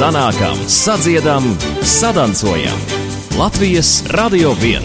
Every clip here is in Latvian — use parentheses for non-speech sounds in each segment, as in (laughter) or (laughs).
sanākam, sadziedam, sadancojam. Latvijas Radio 1.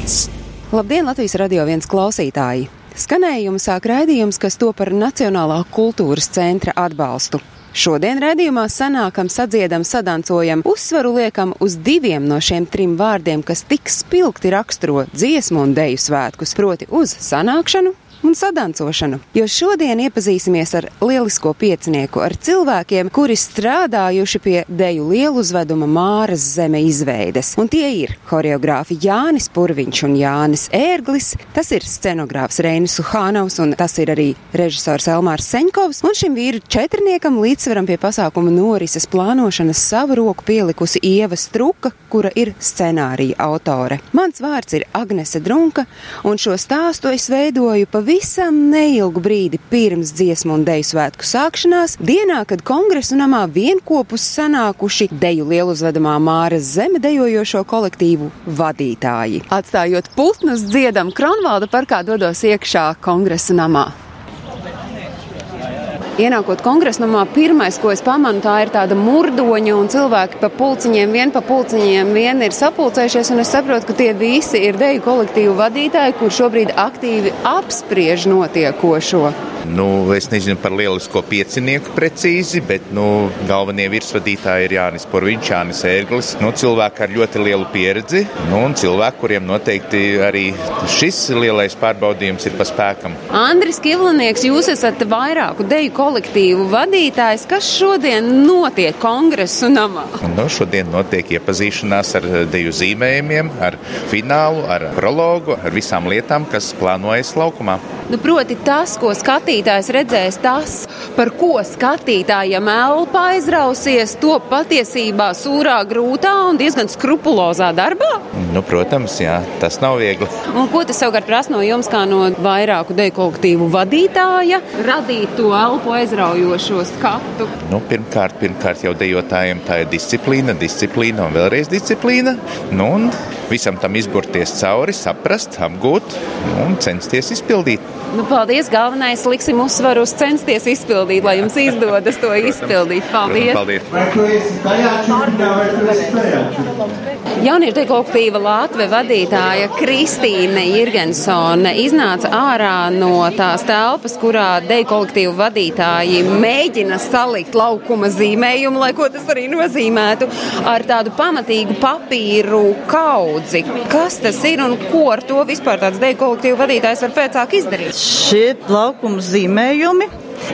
Labdien, Latvijas radio viens klausītāji! Skanējumu sāk raidījums, kas to par Nacionālā kultūras centra atbalstu. Šodien raidījumā sanākam, sadziedam, sadancojam, uzsvaru liekam uz diviem no šiem trim vārdiem, kas tik spilgti raksturo dziesmu un deju svētkus, proti uz sanākšanu, un sadancošanu. Jo šodien iepazīsimies ar lielisko piecinieku, ar cilvēkiem, kuri strādājuši pie deju lielu uzveduma Māras zeme izveides. Un tie ir horeogrāfi Jānis Purviņš un Jānis Ērglis, tas ir scenogrāfs Reinis Suhānaus un tas ir arī režisors Elmārs Seņkovs. Un šim vīru četrniekam līdzsveram pie pasākuma norises plānošanas savu roku pielikusi Ieva Struka, kura ir scenārija autore. Mans vārds ir Agnese Drunka, un šo stāstu es veidoju pavisam pavisam neilgu brīdi pirms dziesmu un deju svētku sākšanās, dienā, kad kongresu namā vienopus sanākuši deju lieluzvedamā Māras zeme dejojošo kolektīvu vadītāji. Atstājot putnus dziedam Kronvalda parkā dodos iekšā kongresa namā. Ienākot kongresnamā, pirmais, ko es pamanu, tā ir tāda murdoņa, un cilvēki pa pulciņiem, vien pa pulciņiem, vien ir sapulcējušies, un es saprotu, ka tie visi ir deju kolektīvu vadītāji, kur šobrīd aktīvi apspriež notiekošo. Nu, es nezinu par lielisko piecinieku precīzi, bet nu, galvenie virsvadītāji ir Jānis Porviņš, Jānis Ērglis. Nu, cilvēki ar ļoti lielu pieredzi, nu, un cilvēki, kuriem noteikti arī šis lielais pārbaudījums ir pa spēkam. Andris Kivlinieks, jūs esat vairāku deju kolektīvu vadītājs. Kas šodien notiek kongresu namā? Nu, šodien notiek iepazīšanās ar deju zīmējumiem, ar finālu, ar prologu, ar visām lietām, kas plānojas laukumā. Nu, proti, tas, ko skatītājs redzēs, tas, par ko skatītājam elpa aizrausies, to patiesībā sūrā, grūtā un diezgan skrupulozā darbā. Nu, protams, jā, tas nav viegli. Un ko tas savukārt prasa no jums, kā no vairāku deju kolektīvu vadītāja, radīt to elpu aizraujošo skatu? Nu, pirmkārt, pirmkārt, jau dejotājiem tā ir disciplīna, disciplīna un vēlreiz disciplīna. Nu, un visam tam izburties cauri, saprast, apgūt un censties izpildīt. Nu, paldies! Galvenais liksim uzsvaru uz censties izpildīt, lai jums izdodas to izpildīt. Paldies! paldies. Tajā čūpā? Jauniešu dekolektīva Latvijas vadītāja Kristīne Irgensone iznāca ārā no tās telpas, kurā dekolektīva vadītāji mēģina salikt laukuma zīmējumu, lai ko tas arī nozīmētu, ar tādu pamatīgu papīru kaudzi. Kas tas ir un ko ar to vispār tāds dekolektīva vadītājs var pēcāk izdarīt? Šie laukuma zīmējumi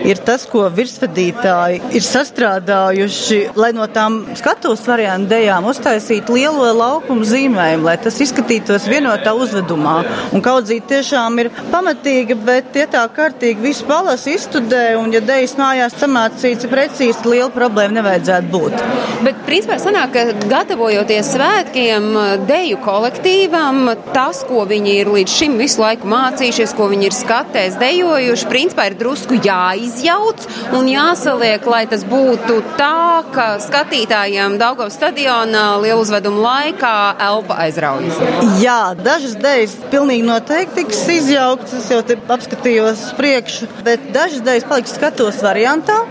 ir tas, ko virsvadītāji ir sastrādājuši, lai no tām skatuves variantu dejām uztaisītu lielo laukumu zīmējumu, lai tas izskatītos vienotā uzvedumā. Un kaudzīt tiešām ir pamatīga, bet ja tā kārtīgi visu palas izstudē, un ja dejas mājās samācīts precīzi, liela problēma nevajadzētu būt. Bet, principā, sanāk, ka gatavojoties svētkiem, deju kolektīvam, tas, ko viņi ir līdz šim visu laiku mācījušies, ko viņi ir skatēs dejojuši, principā ir drusku jāizjauc un jāsaliek, lai tas būtu tā, ka skatītājiem Daugavas stadionā lielu uzvedumu laikā elpa aizraujas. Jā, dažas dejas pilnīgi noteikti tiks izjauktas, es jau apskatījos priekšu, bet dažas dejas paliks skatos variantā.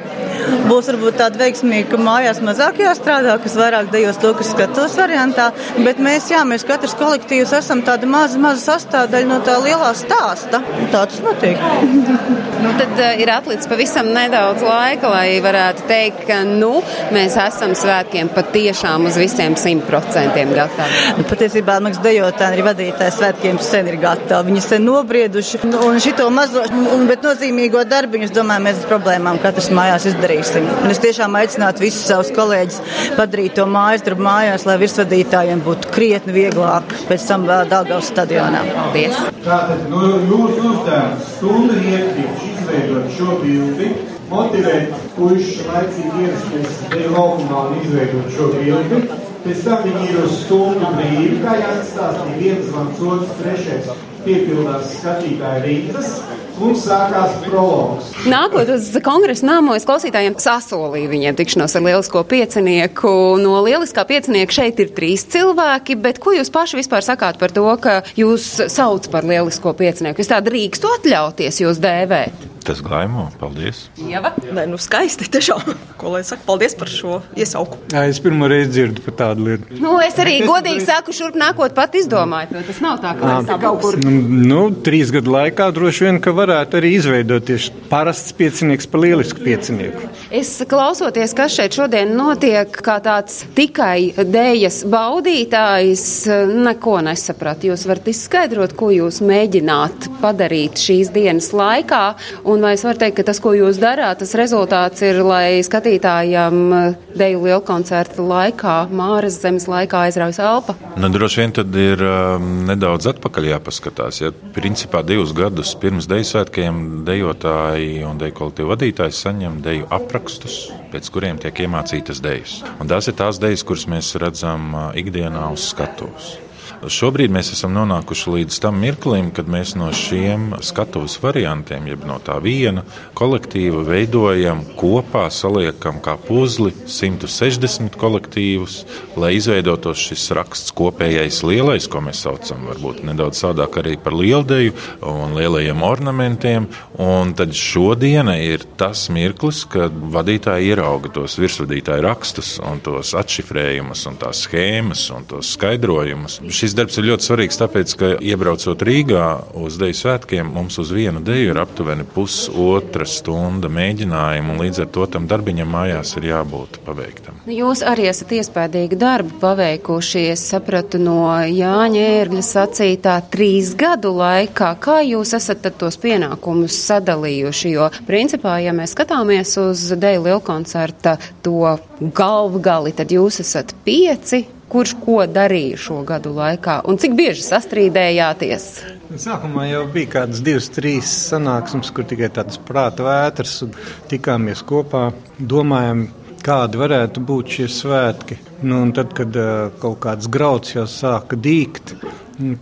Būs varbūt tāda veiksmīga, ka mājās mazāk jāstrādā, kas vairāk dejos to, kas skatos variantā, bet mēs, jā, mēs katrs kolektīvs esam tāda maza, maza sastāvdaļa no tā lielā stāsta. Tā tas notiek. Nu, tad uh, ir atlicis pavisam nedaudz laika, lai varētu teikt, ka nu, mēs esam svētkiem patiešām uz visiem simt procentiem gatavi. Nu, patiesībā Maks dejotāji arī vadītāji svētkiem sen ir gatavi. Viņi sen nobrieduši un šito mazo, un, bet nozīmīgo darbu, es domāju, mēs ar problēmām katrs mājās izdarīsim. Un es tiešām aicinātu visus savus kolēģus padarīt to mājas darbu mājās, lai virsvadītājiem būtu krietni vieglāk pēc tam vēl Daugavas stadionā. Paldies! Tātad, nu, jūsu uzdevums stundu iepriekš izveidot šo bildi, motivēt puišus laicīgi ierasties deju laukumā un izveidot šo bildi. Pēc tam viņi ir uz stundu brīvi, kā jāatstāstīja viens zvans, otrs, trešais piepildās skatītāju rindas. Un sākās prologs. Nākot uz kongresa nāmo, es klausītājiem sasolīju viņiem tikšanos ar lielisko piecinieku. No lieliskā piecinieka šeit ir trīs cilvēki, bet ko jūs paši vispār sakāt par to, ka jūs sauc par lielisko piecinieku? Jūs tā drīkstu atļauties jūs dēvēt? Tas gaimo, paldies. Ieva? Nē, nu skaisti tiešām. Ko lai saka, paldies par šo iesauku. Jā, es pirmo reizi dzirdu par tādu lietu. Nu, es arī godīgi saku, šurp nākot pat izdomāju, to tas nav tā, ka tā kaut kur. Nu, nu, trīs gadu laikā droši vien, ka varētu arī izveidoties parasts piecinieks par lielisku piecinieku. Es klausoties, kas šeit šodien notiek, kā tāds tikai dējas baudītājs, neko nesapratu. Jūs varat izskaidrot, ko jūs mēģināt padarīt šīs dienas laikā, un vai es varu teikt, ka tas, ko jūs darāt, tas rezultāts ir, lai skatītājiem deju lielkoncertu laikā, Māras zemes laikā aizraujas elpa? Nu, droši vien tad ir um, nedaudz atpakaļ jāpaskatās. Ja principā divus gadus pirms deju svētkiem dejotāji un deju kolektīvu vadītāji saņem deju aprakstus, pēc kuriem tiek iemācītas dejas. Un tās ir tās dejas, kuras mēs redzam ikdienā uz skatuves. Šobrīd mēs esam nonākuši līdz tam mirklim, kad mēs no šiem skatuves variantiem, jeb no tā viena kolektīva, veidojam kopā, saliekam kā puzli 160 kolektīvus, lai izveidotos šis raksts kopējais lielais, ko mēs saucam varbūt nedaudz sādāk arī par lieldeju un lielajiem ornamentiem. Un tad šodiena ir tas mirklis, kad vadītāji ierauga tos virsvadītāju rakstus un tos atšifrējumus un tās schēmas un tos skaidrojumus. Šis Šis darbs ir ļoti svarīgs, tāpēc, ka iebraucot Rīgā uz Deju svētkiem, mums uz vienu deju ir aptuveni pusotra stunda mēģinājumu, un līdz ar to tam darbiņam mājās ir jābūt paveiktam. Jūs arī esat iespējīgi darbu paveikuši, es sapratu no Jāņa ērgļa sacītā trīs gadu laikā. Kā jūs esat tos pienākumus sadalījuši? Jo, principā, ja mēs skatāmies uz Deju lielkoncerta to galvgali, tad jūs esat pieci kurš ko darīja šo gadu laikā un cik bieži sastrīdējāties? Sākumā jau bija kādas divas, trīs sanāksmes, kur tikai tādas prāta vētras un tikāmies kopā, domājam, kādi varētu būt šie svētki. Nu, tad, kad uh, kaut kāds grauds jau sāka dīkt,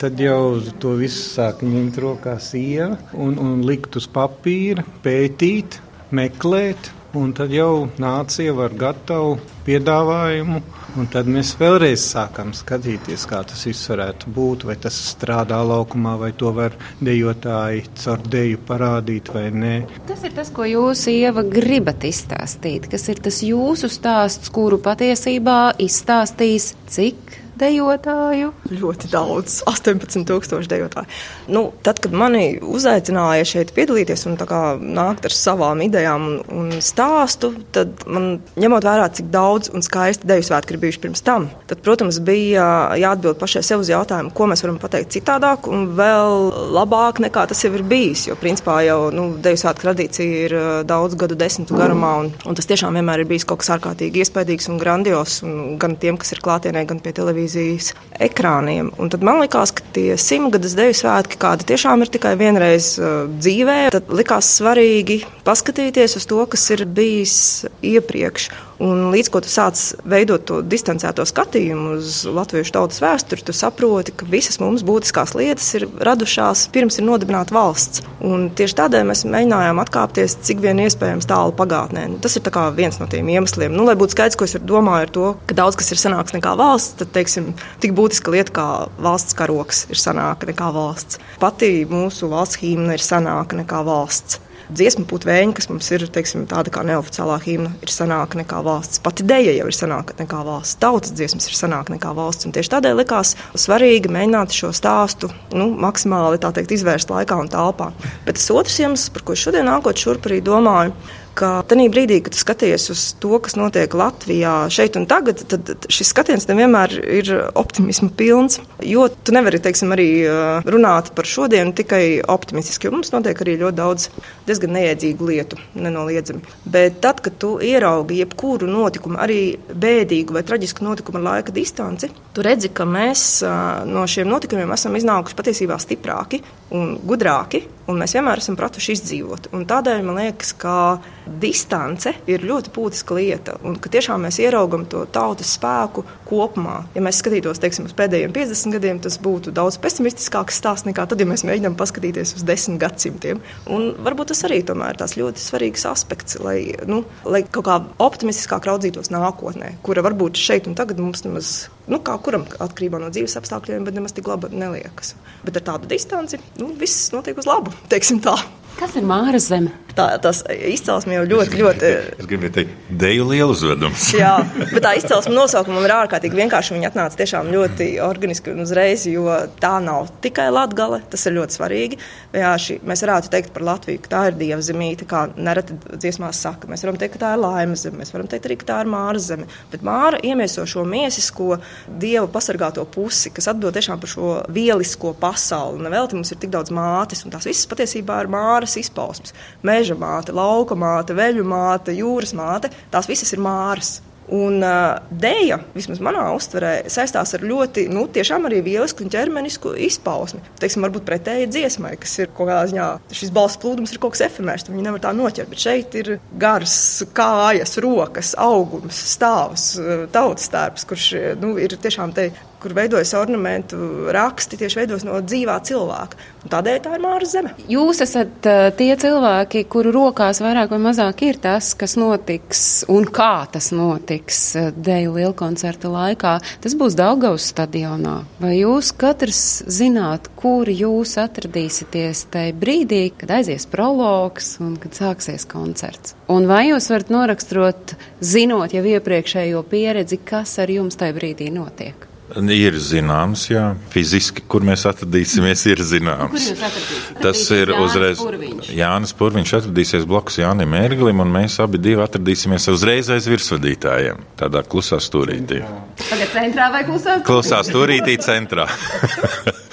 tad jau to visu sāka ņemt rokās ieva un, un likt uz papīra, pētīt, meklēt. Un tad jau nāca jau ar gatavu piedāvājumu Un tad mēs vēlreiz sākam skatīties, kā tas viss varētu būt. Vai tas strādā laukumā, vai to var dejotāji caur deju parādīt, vai nē. Kas ir tas, ko jūs, Ieva, gribat izstāstīt? Kas ir tas jūsu stāsts, kuru patiesībā izstāstīs cik dejotāju? Ļoti daudz, 18,000 dejotāju. Nu, tad, kad mani uzaicināja šeit piedalīties un nākt ar savām idejām un, un stāstu, tad man ņemot vērā, cik daudz un skaisti deju svētki ir bijuši pirms tam, tad, protams, bija jāatbild pašai sev uz jautājumu, ko mēs varam pateikt citādāk un vēl labāk nekā tas jau ir bijis. Jo, principā, jau nu, deju svētku tradīcija ir daudz gadu desmitu garumā, un, un tas tiešām vienmēr ir bijis kaut kas ārkārtīgi iespaidīgs un grandios, un gan tiem, kas ir klātienē, gan pie televīzijas televīzijas ekrāniem. Un tad man likās, ka tie simtgades deju svētki, kādi tiešām ir tikai vienreiz uh, dzīvē, tad likās svarīgi paskatīties uz to, kas ir bijis iepriekš. Un līdz ko tu sāc veidot to distancēto skatījumu uz latviešu tautas vēsturi, tu saproti, ka visas mums būtiskās lietas ir radušās pirms ir nodibināta valsts. Un tieši tādēļ mēs mēģinājām atkāpties cik vien iespējams tālu pagātnē. Nu, tas ir viens no tiem iemesliem. Nu, lai būtu skaidrs, ko es domāju ar to, ka daudz kas ir sanāks nekā valsts, tad teiksim, tik būtiska lieta kā valsts karoks ir sanāka nekā valsts. Pati mūsu valsts himna ir sanāka nekā valsts dziesmu putvēņi, kas mums ir teiksim, tāda kā neoficiālā himna, ir senāka nekā valsts. Pati dēļa jau ir senāka nekā valsts. Tautas dziesmas ir senāka nekā valsts. Un tieši tādēļ likās svarīgi mēģināt šo stāstu nu, maksimāli teikt, izvērst laikā un telpā. Bet tas otrs iemesls, par ko šodien nākot šurp arī domāju, ka tajā brīdī, kad tu skaties uz to, kas notiek Latvijā šeit un tagad, tad šis skatiens nevienmēr ir optimisma pilns. Jo tu nevari teiksim, arī runāt par šodienu tikai optimistiski, jo mums notiek arī ļoti daudz diezgan neiedzīgu lietu, nenoliedzami. Bet tad, kad tu ieraugi jebkuru notikumu, arī bēdīgu vai traģisku notikumu ar laika distanci, tu redzi, ka mēs no šiem notikumiem esam iznākuši patiesībā stiprāki un gudrāki, un mēs vienmēr esam pratuši izdzīvot. Un tādēļ man liekas, ka distance ir ļoti būtiska lieta, un ka tiešām mēs ieraugam to tautas spēku kopumā. Ja mēs skatītos teiksim, uz pēdējiem 50 gadiem, tas būtu daudz pesimistiskāks stāsts nekā tad, ja mēs mēģinām paskatīties uz desmit gadsimtiem. Un varbūt tas arī tomēr ir tas ļoti svarīgs aspekts, lai, nu, lai kaut kā optimistiskāk raudzītos nākotnē, kura varbūt šeit un tagad mums nemaz nu, kā kuram atkarībā no dzīves apstākļiem, bet nemaz tik laba neliekas. Bet ar tādu distanci nu, viss notiek uz labu. Kas ir Māra Zeme? Tā, tas izcelsme jau ļoti, ļoti. Es gribēju teikt, deju lielu uzvedums. (laughs) Jā, (laughs) bet tā izcelsme nosaukuma ir ārkārtīgi vienkārši. Viņa atnāca tiešām ļoti organiski un uzreiz, jo tā nav tikai latgale, tas ir ļoti svarīgi. Šī, mēs varētu teikt par Latviju, ka tā ir dievzemīte, kā nereti dziesmās saka. Mēs varam teikt, ka tā ir laimes zeme, mēs varam teikt arī, ka tā ir māra zeme. Bet māra iemieso šo miesisko dievu pasargāto pusi, kas atbild tiešām par šo vielisko pasauli. Nevelti mums ir tik daudz mātes, un tās visas patiesībā ir māras izpausmes. Meža māte, lauka māte, veļu māte, jūras māte, tās visas ir māras. Un uh, dēļa, vismaz manā uztverē, saistās ar ļoti, nu, tiešām arī vielisku un ķermenisku izpausmi. Teiksim, varbūt pretēji dziesmai, kas ir kaut kādā ziņā, šis balss plūdums ir kaut kas efemērs, viņu nevar tā noķert. Bet šeit ir gars, kājas, rokas, augums, stāvs, tautas tērps, kurš nu, ir tiešām te kur veidojas ornamentu raksti, tieši veidojas no dzīvā cilvēka. Un tādēļ tā ir Māras zeme. Jūs esat uh, tie cilvēki, kuru rokās vairāk vai mazāk ir tas, kas notiks un kā tas notiks uh, Deju lielkoncerta laikā. Tas būs Daugavas stadionā. Vai jūs katrs zināt, kur jūs atradīsieties tajā brīdī, kad aizies prologs un kad sāksies koncerts? Un vai jūs varat noraksturot, zinot jau iepriekšējo pieredzi, kas ar jums tajā brīdī notiek? Ir zināms, jā, fiziski, kur mēs atradīsimies, ir zināms. Tas ir uzreiz. Purviņš. Jānis Purviņš atradīsies blakus Jānim Ērglim, un mēs abi divi atradīsimies uzreiz aiz virsvadītājiem, tādā klusā stūrītī. Tagad centrā vai klusā? Klusā stūrītī centrā. (laughs)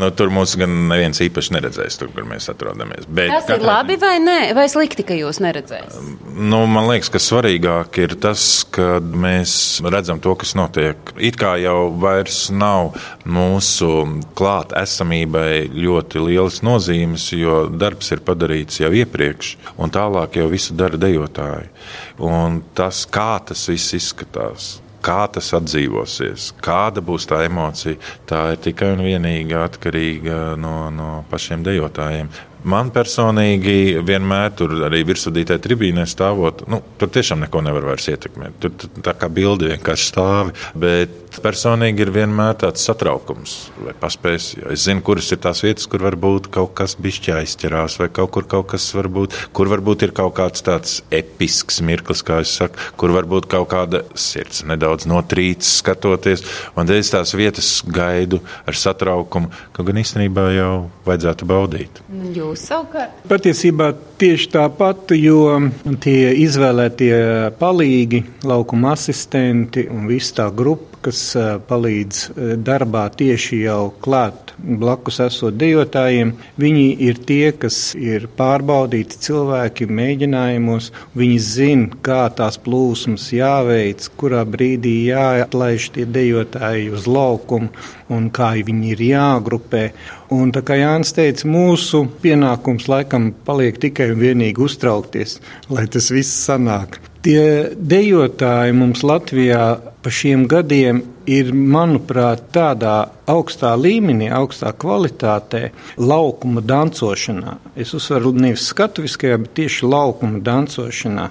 Nu, tur mums gan neviens īpaši neredzēs, tur, kur mēs atrodamies. Bet, tas ir labi vai nē, vai slikti, ka jūs neredzēsiet? Nu, man liekas, ka svarīgāk ir tas, ka mēs redzam to, kas notiek. It kā jau vairs nav mūsu klāt esamībai ļoti lielas nozīmes, jo darbs ir padarīts jau iepriekš, un tālāk jau visu dara dejotāji. Un tas, kā tas viss izskatās kā tas atdzīvosies, kāda būs tā emocija, tā ir tikai un vienīgi atkarīga no, no pašiem dejotājiem. Man personīgi vienmēr tur arī virsudītē tribīnē stāvot, nu, tur tiešām neko nevar vairs ietekmēt. Tur, tur tā kā bildi vienkārši stāvi. Bet personīgi ir vienmēr tāds satraukums, vai paspēs. Es zinu, kuras ir tās vietas, kur varbūt kaut kas bišķi aizķerās, vai kaut kur kaut kas varbūt, kur varbūt ir kaut kāds tāds episks mirklis, kā es saku, kur varbūt kaut kāda sirds nedaudz notrīc skatoties. Un es tās vietas gaidu ar satraukumu, ka gan īstenībā jau vajadzētu baudīt. Jūs jūs savukārt? Patiesībā tieši tāpat, jo tie izvēlētie palīgi, laukuma asistenti un viss tā grupa, kas palīdz darbā tieši jau klāt blakus esot dejotājiem, viņi ir tie, kas ir pārbaudīti cilvēki mēģinājumos. Viņi zina, kā tās plūsmas jāveic, kurā brīdī jāatlaiž tie dejotāji uz laukumu un kā viņi ir jāgrupē. Un, kā Jānis teica, mūsu pienākums laikam paliek tikai un vienīgi uztraukties, lai tas viss sanāk. Tie dejotāji mums Latvijā pa šiem gadiem ir, manuprāt, tādā augstā līmenī, augstā kvalitātē, laukuma dancošanā. Es uzsveru nevis skatuviskajā, bet tieši laukuma dancošanā.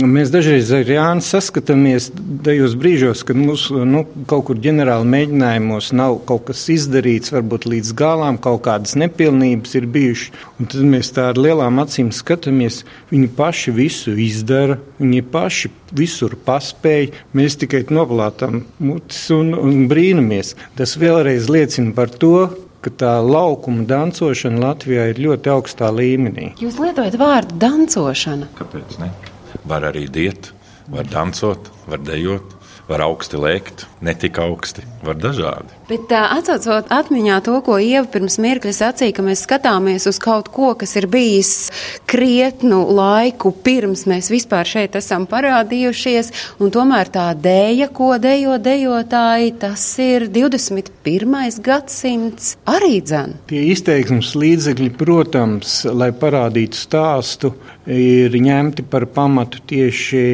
Mēs dažreiz ar Jānu saskatāmies tajos brīžos, kad mums nu, kaut kur ģenerāli mēģinājumos nav kaut kas izdarīts, varbūt līdz galām kaut kādas nepilnības ir bijušas. Un tad mēs tā ar lielām acīm skatāmies, viņi paši visu izdara, viņi paši visur paspēja. Mēs tikai noplātām mutis un, un brīnamies. Tas vēlreiz liecina par to, ka tā laukuma dancošana Latvijā ir ļoti augstā līmenī. Jūs lietojat vārdu dancošana. Kāpēc ne? Var arī diet, var dancot, var dejot var augsti lēkt, ne tik augsti, var dažādi. Bet atcaucot atmiņā to, ko Ieva pirms mirkļa sacīja, ka mēs skatāmies uz kaut ko, kas ir bijis krietnu laiku pirms mēs vispār šeit esam parādījušies, un tomēr tā dēja, ko dejo dejotāji, tas ir 21. gadsimts arī dzen. Tie izteiksmes līdzekļi, protams, lai parādītu stāstu, ir ņemti par pamatu tieši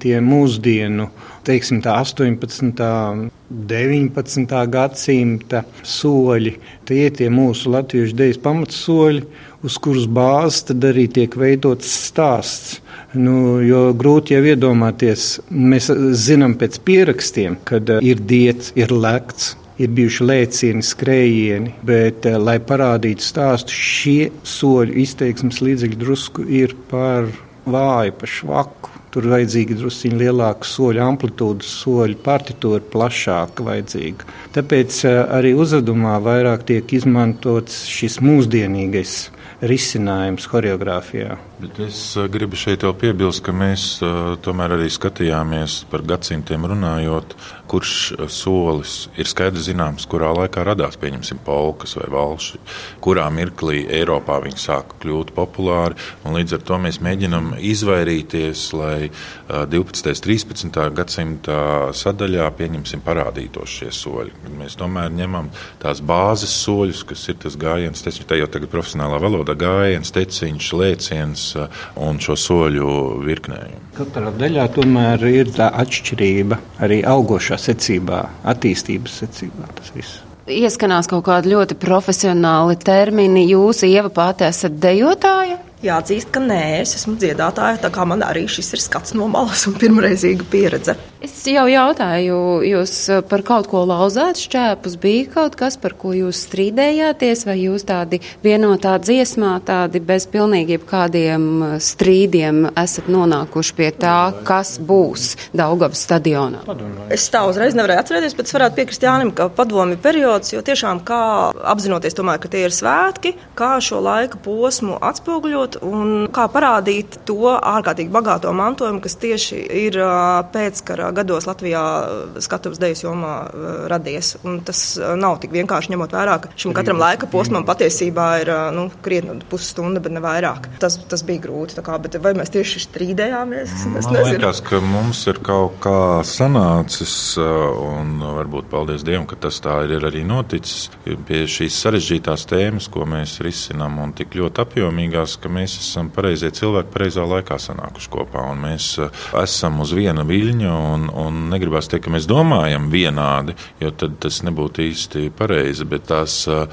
tie mūsdienu teiksim, tā 18. 19. gadsimta soļi. Tie ir tie mūsu latviešu dejas pamatsoļi, uz kuras bāzes tad arī tiek veidots stāsts. Nu, jo grūti jau iedomāties, mēs zinām pēc pierakstiem, kad ir diets, ir lekts, ir bijuši lēcieni, skrējieni, bet, eh, lai parādītu stāstu, šie soļu izteiksmes līdzekļi drusku ir par vāju, par švaku. Tur vajadzīga druskuļi lielāka soļu amplitūda, soļu partitūra plašāka vajadzīga. Tāpēc eh, arī uzvedumā vairāk tiek izmantots šis mūsdienīgais risinājums choreogrāfijā. Bet es eh, gribu šeit jau piebilst, ka mēs uh, tomēr arī skatījāmies par gadsimtiem runājot, kurš uh, solis ir skaidrs zināms, kurā laikā radās, pieņemsim, polkas vai valši, kurā mirklī Eiropā viņi sāka kļūt populāri. Līdz ar to mēs mēģinam izvairīties, lai uh, 12. un 13. gadsimta sadaļā, pieņemsim, parādītos šie soļi. Mēs tomēr ņemam tās bāzes soļus, kas ir tas gājiens, tas ir jau tagad profesionālā valoda gājiens, teciņš, lēciens un šo soļu virknējumu. Katrā daļā tomēr ir tā atšķirība arī augošā secībā, attīstības secībā. Tas viss. Ieskanās kaut kādi ļoti profesionāli termini. Jūs, Ieva, pati esat dejotāja? Jāatzīst, ka nē, es esmu dziedātāja, tā kā man arī šis ir skats no malas un pirmreizīga pieredze. Es jau jautāju, jūs par kaut ko lauzāt šķēpus, bija kaut kas, par ko jūs strīdējāties, vai jūs tādi vienotā dziesmā, tādi bez pilnīgi kādiem strīdiem esat nonākuši pie tā, kas būs Daugavas stadionā? Es tā uzreiz nevarēju atcerēties, bet es varētu piekrist Jānim, ka padomi periods, jo tiešām kā apzinoties tomēr, ka tie ir svētki, kā šo laika posmu atspoguļot, un kā parādīt to ārkārtīgi bagāto mantojumu, kas tieši ir pēckara gados Latvijā skatuves dejas jomā radies. Un tas nav tik vienkārši ņemot vērā, ka šim katram laika posmam patiesībā ir nu, krietni pusstunda, bet ne vairāk. Tas, tas bija grūti. Kā, vai mēs tieši strīdējāmies? Es Man liekas, ka mums ir kaut kā sanācis, un varbūt paldies Dievam, ka tas tā ir arī noticis pie šīs sarežģītās tēmas, ko mēs risinām, un tik ļoti apjomīgās, ka mēs esam pareizie cilvēki pareizā laikā sanākuši kopā. Mēs eh, esam uz viena viļņa un, un negribas teikt, ka mēs domājam vienādi, jo tas nebūtu īsti pareizi. Bet tās eh,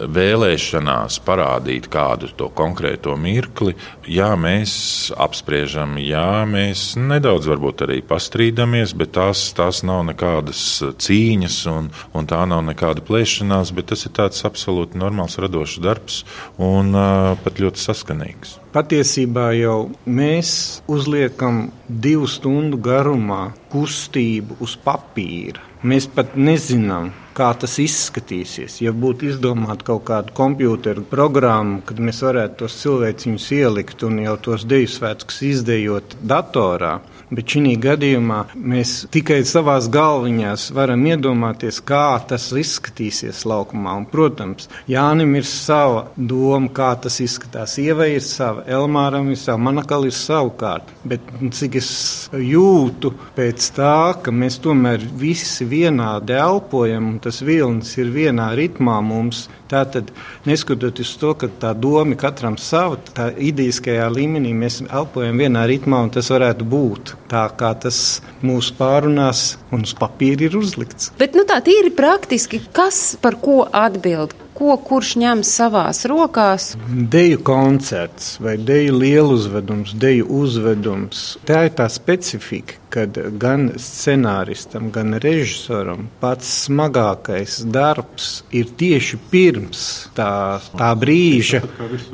vēlēšanās parādīt kādu to konkrēto mirkli, jā, mēs apspriežam, jā, mēs nedaudz varbūt arī pastrīdamies, bet tās, tās nav nekādas cīņas un, un tā nav nekāda plēšanās, bet tas ir tāds absolūti normāls radošs darbs un uh, pat ļoti saskanīgs. Patiesībā jau mēs uzliekam divu stundu garumā kustību uz papīra. Mēs pat nezinām, kā tas izskatīsies. Ja būtu izdomāta kaut kāda kompjuteru programma, kad mēs varētu tos cilvēciņus ielikt un jau tos deju svētkus izdejot datorā, bet šī gadījumā mēs tikai savā galviņās varam iedomāties, kā tas izskatīsies laukumā. Un, protams, Jānim ir sava doma, kā tas izskatās. Ievai ir sava, Elmāram ir sava, Manakal ir savukārt. Bet cik es jūtu pēc tā, ka mēs tomēr visi vienādi elpojam, un tas vilnis ir vienā ritmā mums, Tātad, neskatoties to, ka tā doma katram sava, tā idejiskajā līmenī mēs elpojam vienā ritmā, un tas varētu būt tā, kā tas mūsu pārunās un uz papīra ir uzlikts. Bet nu, tā tīri praktiski, kas par ko atbild? Ko kurš ņem savās rokās? Deju koncerts vai deju lieluzvedums, deju uzvedums. Tā ir tā specifika, kad gan scenāristam, gan režisoram pats smagākais darbs ir tieši pirms tā, tā brīža,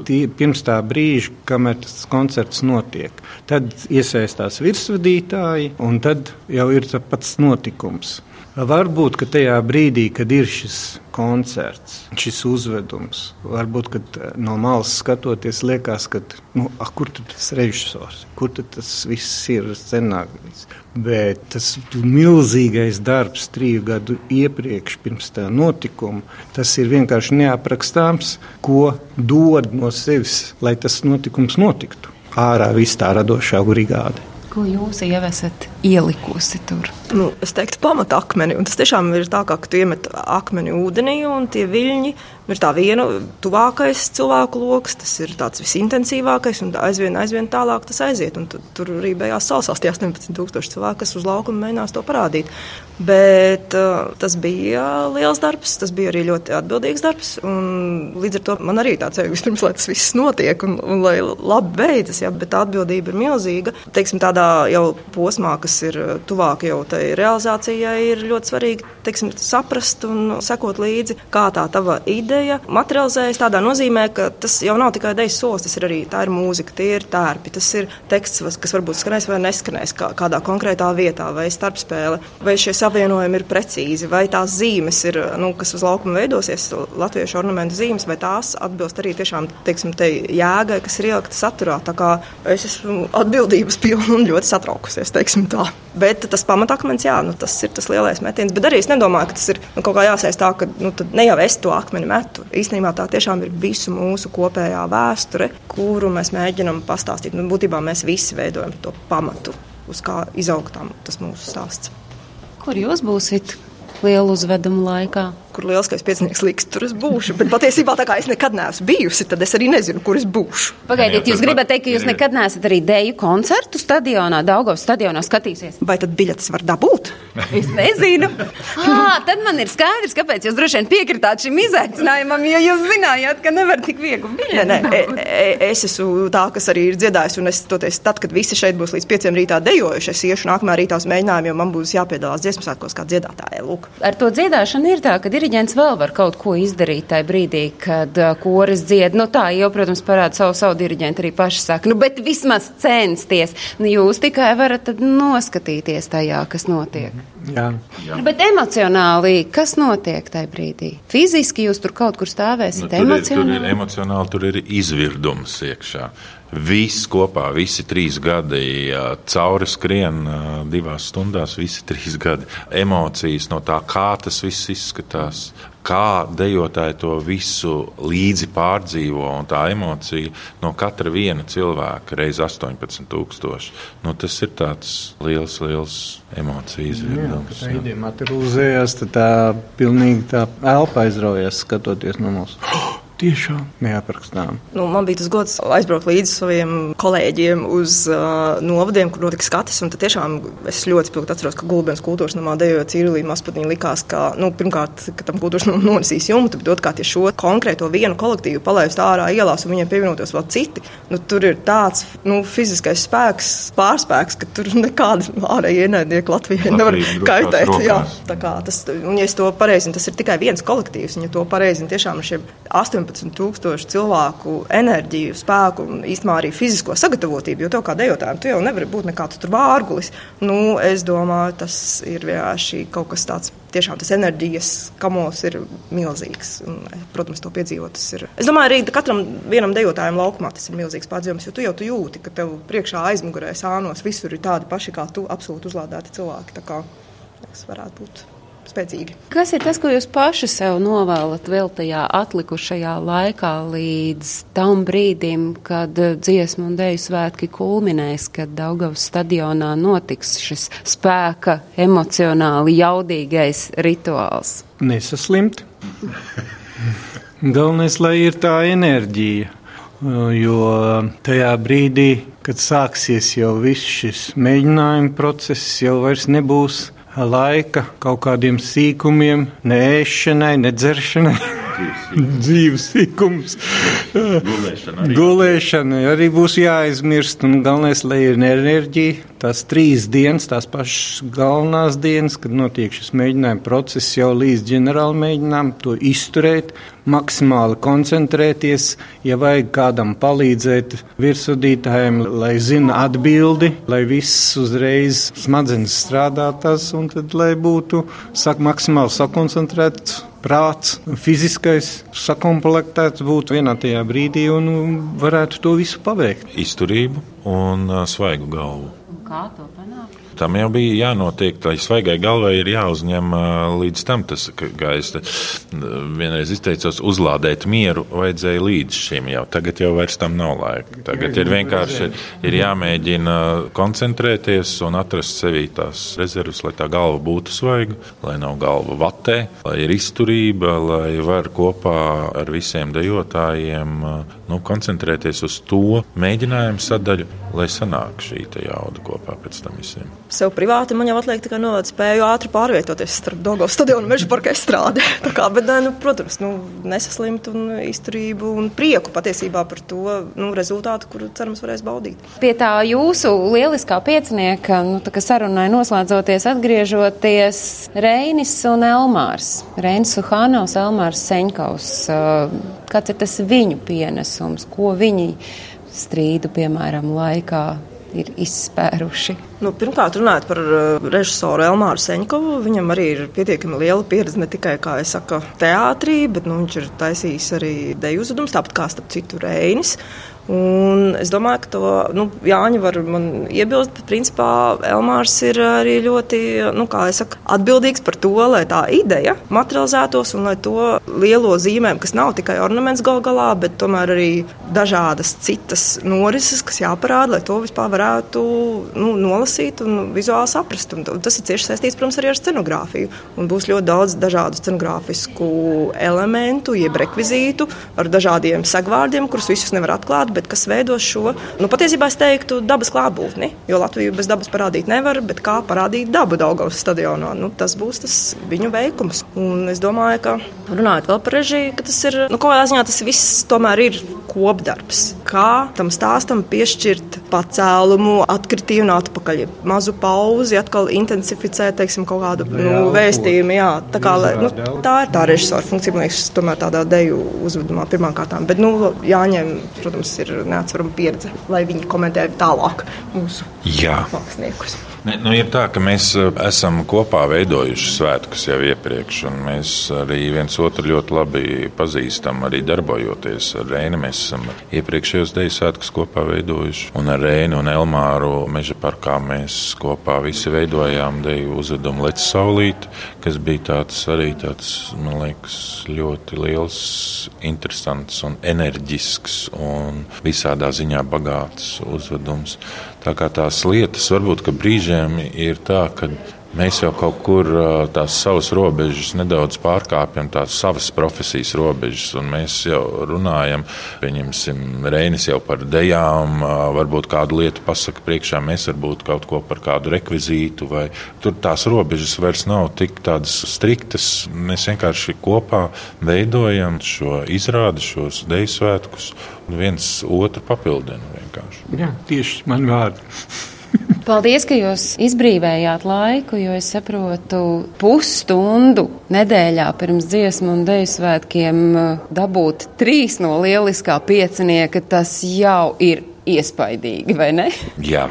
tie, pirms tā brīža, kamēr tas koncerts notiek. Tad iesaistās virsvadītāji, un tad jau ir pats notikums. Varbūt, ka tajā brīdī, kad ir šis koncerts, šis uzvedums, varbūt no malas skatoties, liekas, ka nu, a, kur tas režisors, kur tas viss ir scenārijs. Bet tas milzīgais darbs triju gadu iepriekš, pirms tā notikuma, tas ir vienkārši neaprakstāms, ko dod no sevis, lai tas notikums notiktu. Ārā viss tā radošā brigāde. Ko jūs ievesat ielikusi tur? Nu, es teiktu, pamata akmeni. Tas tiešām ir tā, ka tu iemet akmeni ūdenī, un tie viļņi ir tā viena tuvākais cilvēku lokus, tas ir tāds visintensīvākais, un aizvien, aizvien tālāk tas aiziet. Un tur arī beigās salsās tie 18,000 cilvēki, kas uz laukuma mēģinās to parādīt. Bet uh, tas bija liels darbs, tas bija arī ļoti atbildīgs darbs. Līdz ar to man arī tāds ir vispirms, lai tas viss notiek un, un lai labi beidzas, ja, bet tā atbildība ir milzīga. Teiksim, tādā jau posmā, kas ir tuvāk jau tai realizācijai ir ļoti svarīgi teiksim, saprast un sekot līdzi, kā tā tava ideja materializējas tādā nozīmē, ka tas jau nav tikai dejas solis, tas ir arī tā ir mūzika, tie ir tērpi, tas ir teksts, kas varbūt skanēs vai neskanēs kā, kādā konkrētā vietā, vai starpspēle, vai šie savienojumi ir precīzi, vai tās zīmes ir, nu, kas uz laukuma veidosies, latviešu ornamentu zīmes, vai tās atbilst arī tiešām, teiksim, te jēgai, kas ir ielikta saturā. Tā kā es esmu atbildības pilna un ļoti satraukusies, teiksim tā. Bet tas pamatakmens, jā, nu, tas ir tas lielais metiens. Bet arī es nedomāju, ka tas ir nu, kaut kā jāsēst tā, ka nu, ne jau es to akmeni metu. Īstenībā tā tiešām ir visu mūsu kopējā vēsture, kuru mēs mēģinām pastāstīt. Nu, būtībā mēs visi veidojam to pamatu, uz kā izaugtām tas mūsu stāsts. Kur jūs būsiet lielu uzvedumu laikā? Kur lielskais piecinieks liks, tur es būšu. Bet patiesībā tā kā es nekad neesmu bijusi, tad es arī nezinu, kur es būšu. Pagaidiet, jūs gribat teikt, ka jūs nekad neesat arī deju koncertu stadionā, Daugavas stadionā skatīsies? Vai tad biļetes var dabūt? (laughs) Es nezinu. À, tad man ir skaidrs, kāpēc jūs droši vien piekritāt šim izaicinājumam, jo jūs zinājāt, ka nevar tik viegli biļetes. Nē, nē, e, e, es esmu tā, kas arī ir dziedājis, un es toties, tad, kad visi šeit būs līdz pieciem rītā dejojuši, es iešu nākamā rītā uz mēģinājumu, jo man būs jāpiedalās dziesmu svētkos kā dziedātājai. Lūk. Ar to dziedāšanu ir tā, ka diriģents vēl var kaut ko izdarīt tajā brīdī, kad uh, koris dzied. Nu, tā jau, protams, parāda savu, savu diriģentu arī paši saka, nu, bet vismaz censties. Nu, jūs tikai varat noskatīties tajā, kas notiek. Jā. Jā. Bet emocionāli, kas notiek tajā brīdī? Fiziski jūs tur kaut kur stāvēsiet, nu, tur emocionāli? Ir, tur ir emocionāli, tur ir izvirdums iekšā. Viss kopā, visi trīs gadi, cauri skrien divās stundās, visi (laughs) trīs gadi. Emocijas no tā, kā tas viss izskatās, kā dejotāji to visu līdzi pārdzīvo, un tā emocija no katra viena cilvēka reizes 18,000. Nu, tas ir tāds liels, liels emociju izvirdums. Jā, tā materializējās, tad tā pilnīgi tā elpa aizraujas skatoties no mums. (gasps) Tiešām neaprakstām. Nu, man bija tas gods aizbraukt līdzi saviem kolēģiem uz uh, novadiem, kur notika skatis. Tiešām es ļoti spilgti atceros, ka Gulbens kultūras namā dejojot Cīrulī Maspatnī likās, ka, nu, pirmkārt, ka tam kultūras namam nonesīs jumtu, bet otrkārt, ja šo konkrēto vienu kolektīvu palaist ārā ielās un viņiem pievienotos vēl citi, nu, tur ir tāds nu, fiziskais spēks, pārspēks, ka tur nekāda ārēja ienaidnieka Latvijai nevar kaitēt. Jā, tā kā tas, un ja es to pareizinu, tas ir tikai viens kolektīvs, un ja to pareizinu tiešām ar šiem 18 15,000 cilvēku enerģiju, spēku un īstenībā arī fizisko sagatavotību. Jo tev kā dejotājiem, tu jau nevari būt nekāds tur vārgulis. Nu, es domāju, tas ir vienkārši kaut kas tāds. Tiešām tas enerģijas kamols ir milzīgs. Un, protams, to piedzīvot. Ir. Es domāju, arī katram vienam dejotājam laukumā tas ir milzīgs pārdzīvums, jo tu jau tu jūti, ka tev priekšā aizmugurē sānos visur ir tādi paši kā tu, absolūti uzlādēti cilvēki. Tā kā tas varētu būt spēcīgi. Kas ir tas, ko jūs paši sev novēlat vēl tajā atlikušajā laikā līdz tam brīdim, kad dziesmu un dēļu svētki kulminēs, kad Daugavas stadionā notiks šis spēka, emocionāli jaudīgais rituāls? Nesaslimt. Galvenais, lai ir tā enerģija. Jo tajā brīdī, kad sāksies jau viss šis mēģinājuma process, jau vairs nebūs laika kaut kādiem sīkumiem, ne ēšanai, ne dzeršanai. Dzīves (laughs) sīkums. Gulēšana arī. Gulēšana arī būs jāaizmirst. Un galvenais, lai ir enerģija. Tās trīs dienas, tās pašas galvenās dienas, kad notiek šis mēģinājuma process, jau līdz ģenerāla mēģinājumam, to izturēt, maksimāli koncentrēties. Ja vajag kādam palīdzēt virsvadītājiem, lai zina atbildi, lai viss uzreiz smadzenes strādātās, un tad, lai būtu sak, maksimāli sakoncentrēts prāts, fiziskais sakomplektēts būtu vienā tajā brīdī un varētu to visu paveikt. Izturību un svaigu galvu. Un kā to panākt? Tam jau bija jānotiek. Tā svaigai galvai ir jāuzņem līdz tam, tas, kā es vienreiz izteicos, uzlādēt mieru vajadzēja līdz šim. Jau. Tagad jau vairs tam nav laika. Tagad ir vienkārši ir jāmēģina koncentrēties un atrast sevī tās rezerves, lai tā galva būtu svaiga, lai nav galva vatē, lai ir izturība, lai var kopā ar visiem dejotājiem nu, koncentrēties uz to mēģinājumu sadaļu, lai sanāk šī jauda kopā pēc tam visiem. Sev privāti man jau atliek tikai novērot spēju ātri pārvietoties starp Dogos stadionu un meža parka estrādi. (laughs) kā, bet, nu, protams, nu, nesaslimt un izturību un prieku patiesībā par to nu, rezultātu, kuru cerams varēs baudīt. Pie tā jūsu lieliskā piecinieka nu, sarunai noslēdzoties, atgriežoties Reinis un Elmārs. Reinis Suhānaus, Elmārs Seņkaus. Kāds ir tas viņu pienesums, ko viņi strīdu, piemēram, laikā ir izspēruši? Nu, pirmkārt, runājot par uh, režisoru Elmāru Seņkovu, viņam arī ir pietiekami liela pieredze ne tikai, kā es saku, teātrī, bet nu, viņš ir taisījis arī deju uzvedumus, tāpat kā starp citu Reinis. Un es domāju, ka to nu, Jāņa var man iebilst, bet principā Elmārs ir arī ļoti nu, saku, atbildīgs par to, lai tā ideja materializētos un lai to lielo zīmēm, kas nav tikai ornaments gal galā, bet tomēr arī dažādas citas norises, kas jāparāda, lai to vispār varētu nu, nolasīt un vizuāli saprast. Un tas ir cieši saistīts, protams, arī ar scenogrāfiju. Un būs ļoti daudz dažādu scenogrāfisku elementu, jeb rekvizītu ar dažādiem segvārdiem, kurus visus nevar atklāt bet kas veido šo, nu, patiesībā es teiktu, dabas klātbūtni. Jo Latviju bez dabas parādīt nevar, bet kā parādīt dabu Daugavas stadionā, nu, tas būs tas viņu veikums. Un es domāju, ka runājot vēl par režiju, ka tas ir, nu, kaut kādā ziņā tas viss tomēr ir kopdarbs. Kā tam stāstam piešķirt pacēlumu, atkritīju un atpakaļ. Mazu pauzi, atkal intensificēt, teiksim, kaut kādu nu, vēstījumu. Jā, tā, kā, nu, tā ir tā režisora funkcija, man liekas, tomēr tādā deju uzvedumā pirmām kārtām. Bet, nu, jāņem, protams, ir neatsverama pieredze, lai viņi komentē tālāk mūsu māksliniekus. Ne, nu, ir tā, ka mēs eh, esam kopā veidojuši svētkus jau iepriekš, un mēs arī viens otru ļoti labi pazīstam, arī darbojoties ar Reini. Mēs esam iepriekšējos deju svētkus kopā veidojuši, un ar Reini un Elmāru meža parkā mēs kopā visi veidojām deju uzvedumu Lec Saulīt, kas bija tāds arī tāds, man liekas, ļoti liels, interesants un enerģisks un visādā ziņā bagāts uzvedums. Tā kā tās lietas varbūt brīžiem ir tā, ka Mēs jau kaut kur tās savas robežas nedaudz pārkāpjam, tās savas profesijas robežas, mēs jau runājam, pieņemsim, Reinis jau par dejām, varbūt kādu lietu pasaka priekšā, mēs varbūt kaut ko par kādu rekvizītu, vai tur tās robežas vairs nav tik tādas striktas. Mēs vienkārši kopā veidojam šo izrādi, šos deju svētkus, un viens otru papildina vienkārši. Jā, tieši man vārdi. (laughs) Paldies, ka jūs izbrīvējāt laiku, jo es saprotu, pusstundu nedēļā pirms dziesmu un deju svētkiem eh, dabūt trīs no lieliskā piecinieka. Tas jau ir iespaidīgi, vai ne? Jā.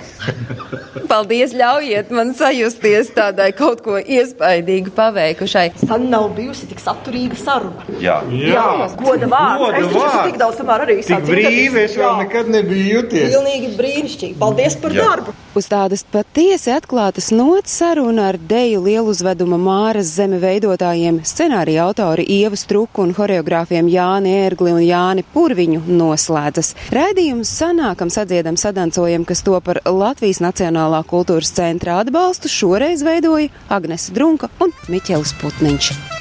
Paldies, ļaujiet man sajusties tādai kaut ko iespaidīgu paveikušai. Man nav bijusi tik saturīga saruna. Jā, Jā. Jā. goda vārds. Goda es taču tik daudz samēr arī. Tik brīvi es vēl nekad nebiju jūties. Pilnīgi brīnišķīgi. Paldies par Jā. darbu. Uz tādas patiesi atklātas nots saruna ar deju lieluzveduma Māras zeme veidotājiem, scenārija autori Ieva Struku un horeogrāfiem Jāni Ērgli un Jāni Purviņu noslēdzas. Raidījums sanāk Sākam sadziedam sadancojam, kas to par Latvijas Nacionālā kultūras centra atbalstu šoreiz veidoja Agnese Drunka un Miķelis Putniņš.